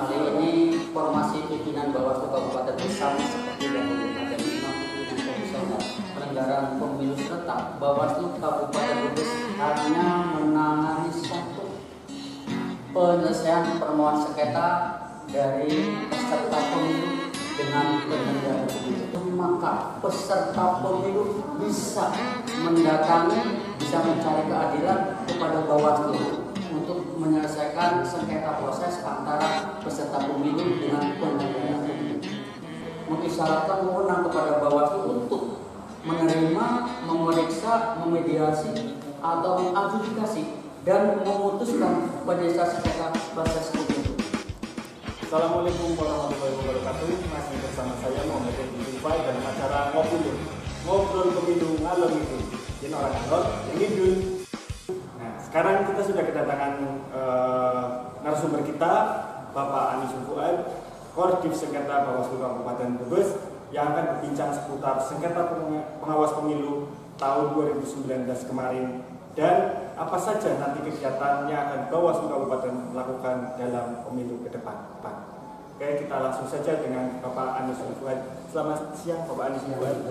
Kali ini formasi pimpinan Bawaslu Kabupaten sama seperti dahulu ada lima pimpinan komisioner penyelenggaraan pemilu serentak Bawaslu Kabupaten Kudus hanya menangani satu penyelesaian permohonan sengketa dari peserta pemilu dengan penyelenggara pemilu. Maka peserta pemilu bisa mendatangi bisa mencari keadilan kepada Bawaslu menyelesaikan sengketa proses antara peserta pemilu dengan penyelenggara pemilu. Mengisyaratkan wewenang kepada Bawaslu untuk menerima, memeriksa, memediasi atau mengadjudikasi dan memutuskan penyelesaian sengketa proses pemilu. Assalamualaikum warahmatullahi wabarakatuh. Masih bersama saya Muhammad Zulfai dalam acara Ngobrol Ngobrol Pemilu Ngalor itu. Ini orang ngalor, ini dul Nah sekarang kita sudah kedatangan eh, narasumber kita Bapak Anies Fuad Koordif Sengketa Bawaslu Kabupaten Brebes Yang akan berbincang seputar sengketa pengawas pemilu tahun 2019 kemarin dan apa saja nanti kegiatannya akan Bawaslu Kabupaten lakukan dalam pemilu ke depan. Pak. Oke, kita langsung saja dengan Bapak Anies Fuad. Selamat siang Bapak Anies Fuad.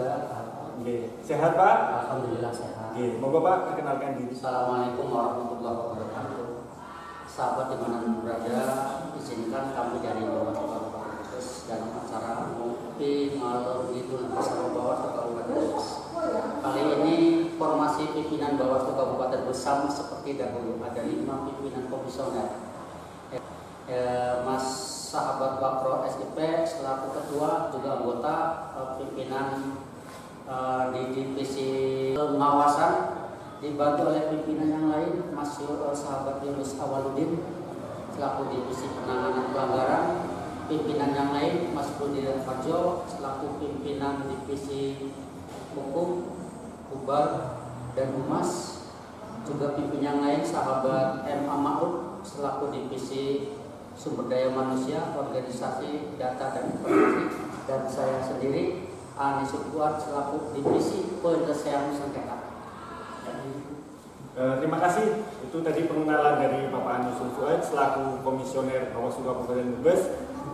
Oke, sehat Pak? Alhamdulillah sehat. Oke, mau Bapak perkenalkan diri. Assalamualaikum warahmatullahi wabarakatuh. Sahabat di mana pun berada, izinkan kami dari Kabupaten Kudus dalam acara Ngopi Ngalor Ngidul bersama Bawaslu Kabupaten Kudus. Kali ini formasi pimpinan Bawaslu Kabupaten bersama seperti dahulu ada lima pimpinan komisioner. Eh, Mas sahabat Wakro SIP selaku ketua juga anggota eh, pimpinan eh, di divisi pengawasan dibantu oleh pimpinan yang lain Mas Yul- sahabat Yunus Awaludin selaku divisi penanganan pelanggaran. Pimpinan yang lain Mas Budi Farjo selaku pimpinan divisi hukum Ubar dan Humas. Juga pimpinan yang lain sahabat M. Amaud selaku divisi sumber daya manusia organisasi data dan informasi. Dan saya sendiri Anies Kuat selaku divisi penyelesaian sengketa terima kasih. Itu tadi pengenalan dari Bapak Anies Fuad selaku Komisioner Bawaslu Kabupaten Brebes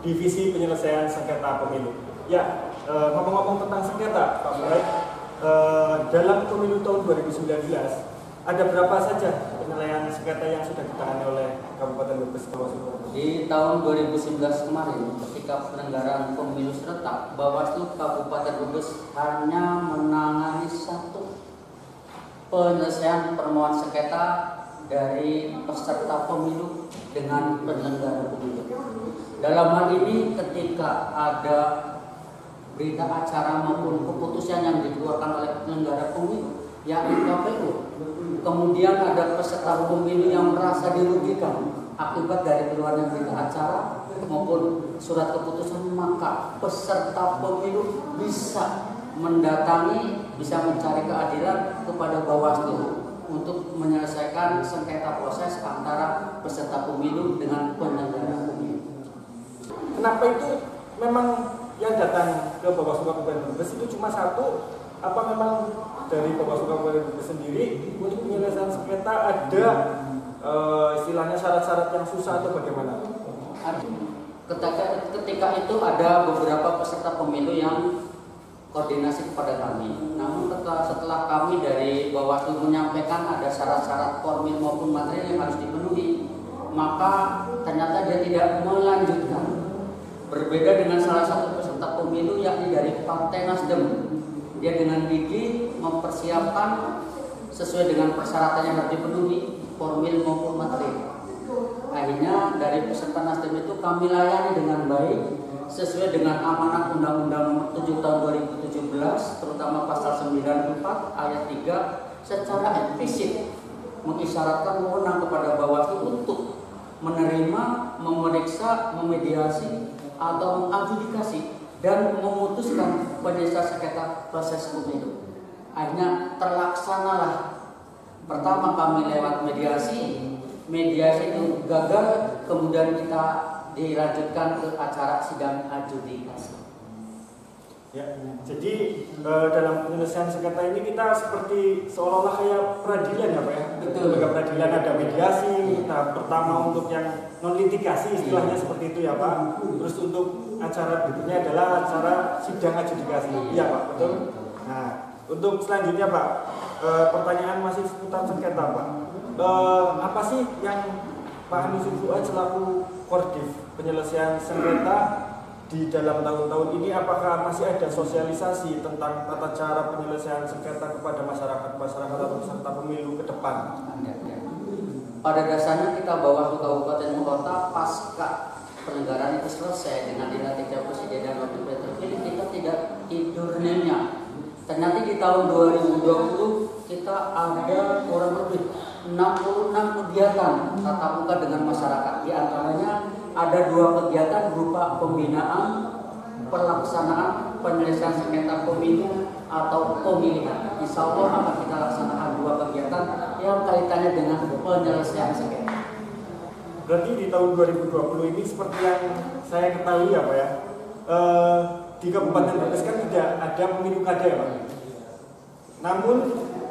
Divisi Penyelesaian Sengketa Pemilu. Ya, eh, ngomong-ngomong tentang sengketa, Pak Fuad, eh, dalam pemilu tahun 2019 ada berapa saja penilaian sengketa yang sudah ditangani oleh Kabupaten Brebes Kabupaten? Di tahun 2019 kemarin, ketika penyelenggaraan pemilu serentak, Bawaslu Kabupaten Kudus hanya menangani satu penyelesaian permohonan sengketa dari peserta pemilu dengan penyelenggara pemilu. Dalam hal ini, ketika ada berita acara maupun keputusan yang dikeluarkan oleh penyelenggara pemilu, yakni KPU, kemudian ada peserta pemilu yang merasa dirugikan akibat dari keluarnya berita acara maupun surat keputusan maka peserta pemilu bisa mendatangi bisa mencari keadilan kepada Bawaslu untuk menyelesaikan sengketa proses antara peserta pemilu dengan penyelenggara pemilu. Kenapa itu memang yang datang ke Bawaslu Kabupaten Brebes itu cuma satu? Apa memang dari Kabupaten Brebes sendiri untuk penyelesaian sengketa ada eh, istilahnya syarat-syarat yang susah atau bagaimana? Ketika, ketika itu ada beberapa peserta pemilu yang koordinasi kepada kami. Namun setelah, setelah kami dari Bawaslu menyampaikan ada syarat-syarat formil maupun material yang harus dipenuhi, maka ternyata dia tidak melanjutkan. Berbeda dengan salah satu peserta pemilu yakni dari Partai Nasdem. Dia dengan gigih mempersiapkan sesuai dengan persyaratan yang harus dipenuhi, formil maupun material. Akhirnya dari peserta Nasdem itu kami layani dengan baik sesuai dengan amanat Undang-Undang Nomor 7 Tahun 2017 terutama pasal 94 ayat 3 secara eksplisit mengisyaratkan wewenang kepada Bawaslu untuk menerima, memeriksa, memediasi atau mengadjudikasi dan memutuskan penyelesaian sengketa proses pemilu. Akhirnya terlaksanalah pertama kami lewat mediasi, mediasi itu gagal, kemudian kita dilanjutkan ke acara sidang adjudikasi. Ya, jadi e, dalam penyelesaian sengketa ini kita seperti seolah-olah kayak peradilan ya Pak ya? Betul. Lembaga peradilan ada mediasi, tahap pertama untuk yang non litigasi istilahnya seperti itu ya Pak. Terus untuk acara berikutnya adalah acara sidang adjudikasi. Iya Pak, betul? Nah, untuk selanjutnya Pak, e, pertanyaan masih seputar sengketa Pak. E, apa sih yang Pak Anies Fuad selaku Kordif penyelesaian sengketa di dalam tahun-tahun ini apakah masih ada sosialisasi tentang tata cara penyelesaian sengketa kepada masyarakat masyarakat atau peserta pemilu ke depan? Ada, ada. Pada dasarnya kita bawa ke kabupaten kota pasca penyelenggaraan itu selesai dengan dilantiknya presiden dan wakil presiden kita tidak tidur nyenyak. Ternyata di tahun 2020 kita ada kurang lebih 66 kegiatan tatap muka dengan masyarakat. Di antaranya ada dua kegiatan berupa pembinaan, pelaksanaan penyelesaian sengketa pemilu atau pemilihan. Insya Allah akan kita laksanakan dua kegiatan yang kaitannya dengan penyelesaian sengketa. Berarti di tahun 2020 ini seperti yang saya ketahui ya Pak ya, eh, di Kabupaten Brebes kan tidak ada pemilu kada ya Pak. Namun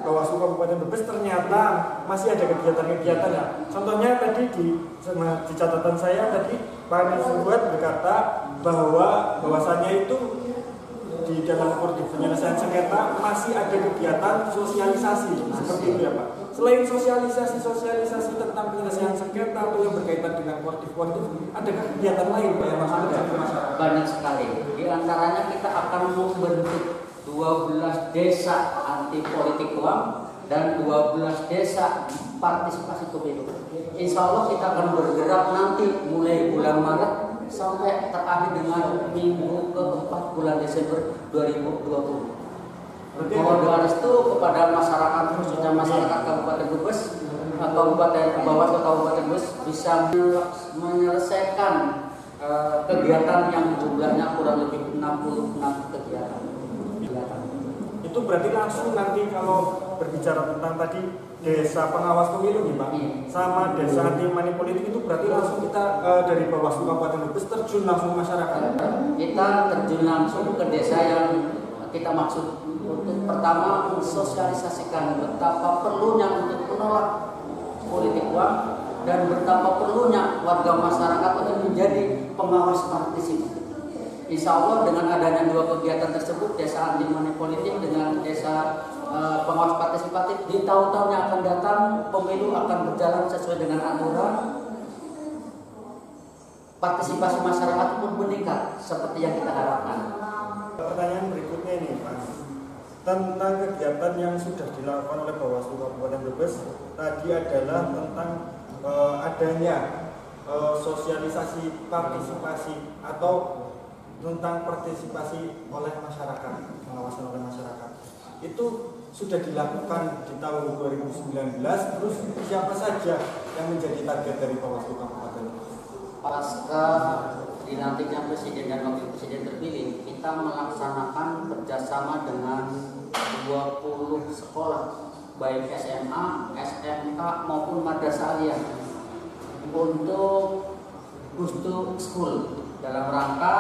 Bawaslu Kabupaten Brebes ternyata masih ada kegiatan-kegiatan ya. Contohnya tadi di, di catatan saya tadi Pak Anies Buat berkata bahwa bahwasannya itu di dalam koordinasi penyelesaian sengketa masih ada kegiatan sosialisasi seperti itu ya Pak. Selain sosialisasi sosialisasi tentang penyelesaian sengketa atau yang berkaitan dengan koordinasi koordinasi, adakah kegiatan lain Pak yang ke masyarakat? Banyak sekali. Di antaranya kita akan membentuk 12 desa anti politik uang dan 12 desa partisipasi pemilu. Insya Allah kita akan bergerak nanti mulai bulan Maret sampai terakhir dengan minggu keempat bulan Desember 2020. Berarti Mohon doa restu kepada masyarakat khususnya masyarakat Kabupaten Brebes, Kabupaten Bawaslu Kabupaten Brebes bisa menyelesaikan eh, kegiatan yang jumlahnya kurang lebih 66 kegiatan. kegiatan. Itu berarti langsung nanti kalau berbicara tentang tadi desa pengawas pemilu nih Pak Iya. sama desa anti money politik itu berarti langsung kita eh, dari Bawaslu Kabupaten Brebes terjun langsung ke masyarakat. Kita terjun langsung ke desa yang kita maksud untuk pertama mensosialisasikan betapa perlunya untuk menolak politik uang dan betapa perlunya warga masyarakat untuk menjadi pengawas partisipatif. Insya Allah dengan adanya dua kegiatan tersebut, desa anti money politik dengan desa eh, pengawas partisipatif di tahun-tahun yang akan datang pemilu akan berjalan sesuai dengan aturan partisipasi masyarakat pun meningkat seperti yang kita harapkan. Pertanyaan berikutnya ini Pak tentang kegiatan yang sudah dilakukan oleh Bawaslu Kabupaten Brebes tadi adalah tentang eh, adanya eh, sosialisasi partisipasi atau tentang partisipasi oleh masyarakat pengawasan oleh masyarakat itu sudah dilakukan di tahun 2019 terus siapa saja yang menjadi target dari Bawaslu Kabupaten? Pasca dilantiknya presiden dan wakil presiden terpilih, kita melaksanakan kerjasama dengan 20 sekolah, baik SMA, SMK maupun madrasah aliyah untuk Gustu School dalam rangka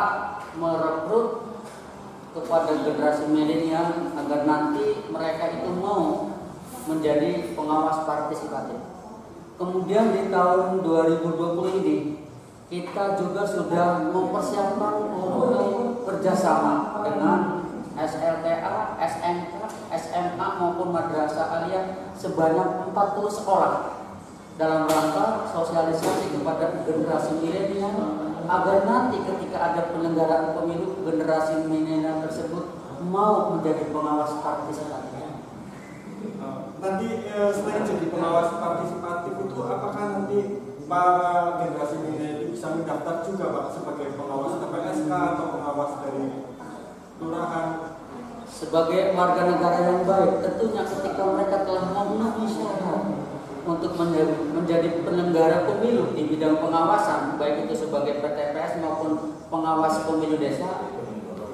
merekrut kepada generasi milenial agar nanti mereka itu mau menjadi pengawas partisipatif. Kemudian di tahun 2020 ini kita juga sudah mempersiapkan untuk kerjasama dengan SLTA, SMK, SMA maupun madrasah aliyah sebanyak 40 sekolah dalam rangka sosialisasi kepada generasi milenial agar nanti ketika ada penyelenggaraan pemilu generasi milenial tersebut mau menjadi pengawas partisipatif. Uh, nanti eh, selain jadi pengawas partisipatif itu apakah nanti para generasi milenial bisa mendaftar juga pak sebagai pengawas TPSK atau pengawas dari kelurahan Sebagai warga negara yang baik, tentunya ketika mereka telah memenuhi syarat untuk menjadi, penyelenggara pemilu di bidang pengawasan, baik itu sebagai PTPS maupun pengawas pemilu desa,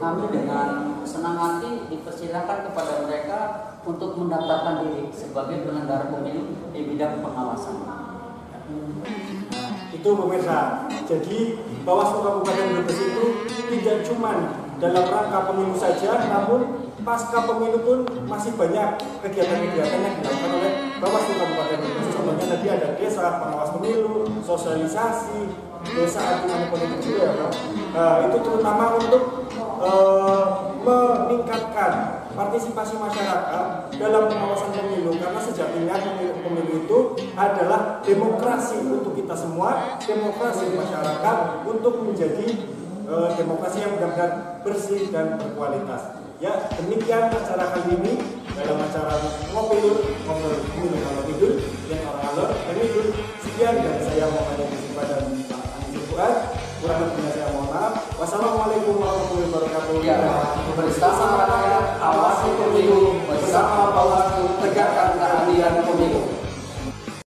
kami dengan senang hati dipersilakan kepada mereka untuk mendaftarkan diri sebagai penyelenggara pemilu di bidang pengawasan. itu pemirsa jadi Bawaslu Kabupaten Brebes itu tidak cuma dalam rangka pemilu saja, namun pasca pemilu pun masih banyak kegiatan-kegiatan yang dilakukan oleh Bawaslu Kabupaten Brebes. Contohnya tadi ada desa pengawas pemilu, sosialisasi, desa anti politik juga ya Pak. Nah, itu terutama untuk eh, meningkatkan partisipasi masyarakat dalam pengawasan pemilu karena sejatinya pemilu itu adalah demokrasi untuk kita semua, demokrasi masyarakat untuk menjadi eh, demokrasi yang benar-benar bersih dan berkualitas. Ya, demikian acara kali ini dalam acara ngobrol ngobrol pemilu kalau tidur yang orang alor dan itu sekian dari saya Muhammad Yusuf dan Pak Fuad. Kurang lebihnya saya mohon maaf. Wassalamualaikum warahmatullahi wabarakatuh. Ya, bersama rakyat awasi pemilu, bersama Bawaslu tegakkan keadilan pemilu.